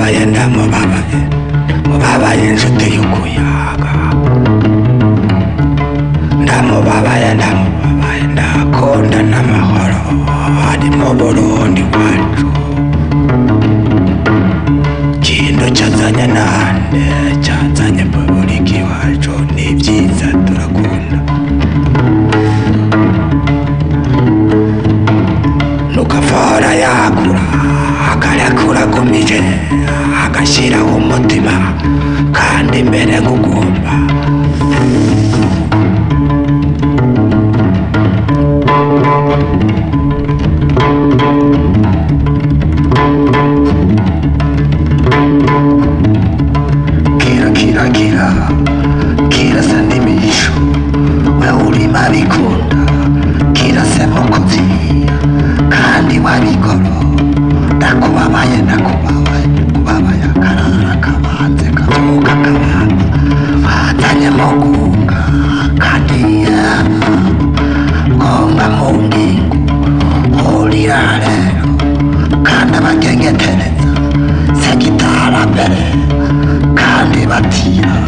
bayenda mwababaye mwababaye inshuti y'ukuyaga. Ndamubabaye ndamubabaye ndakunda n'amahoro. Ari mu burundi wacu kintu cyazanye nahande cyazanye publiki iwacu ni byiza turakunda. Nukafora yakura akarekura kumije agashyiraho umutima kandi mbere nk'ugomba che che te ne sa chi it. la bene candy mattina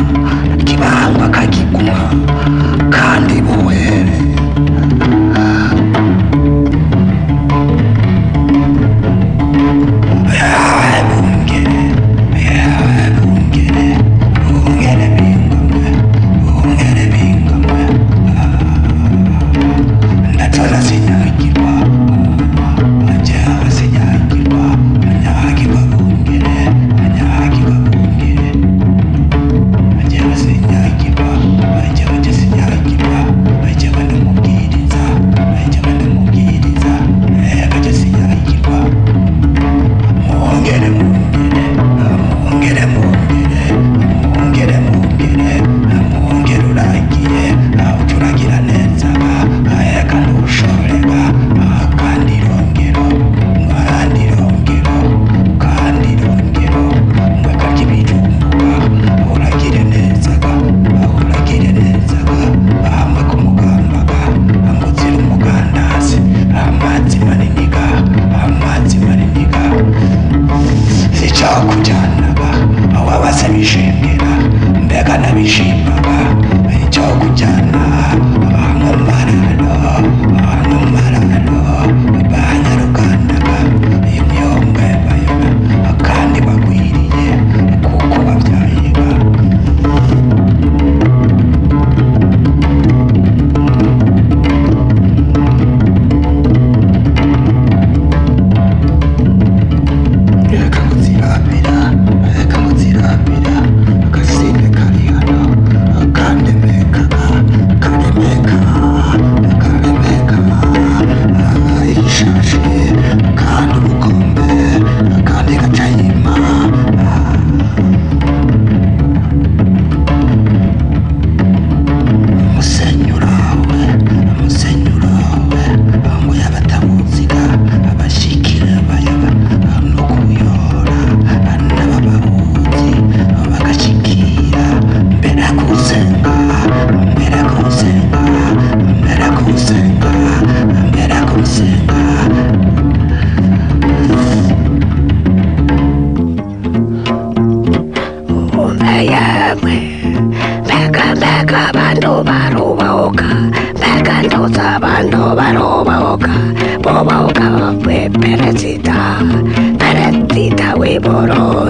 Lord.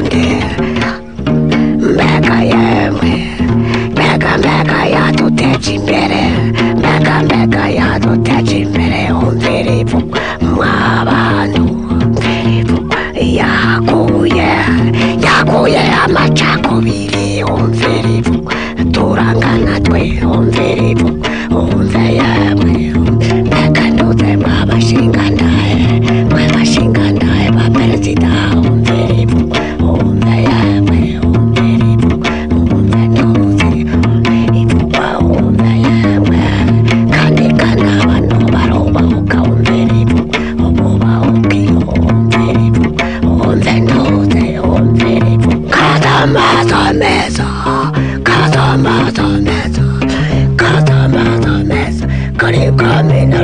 I mean.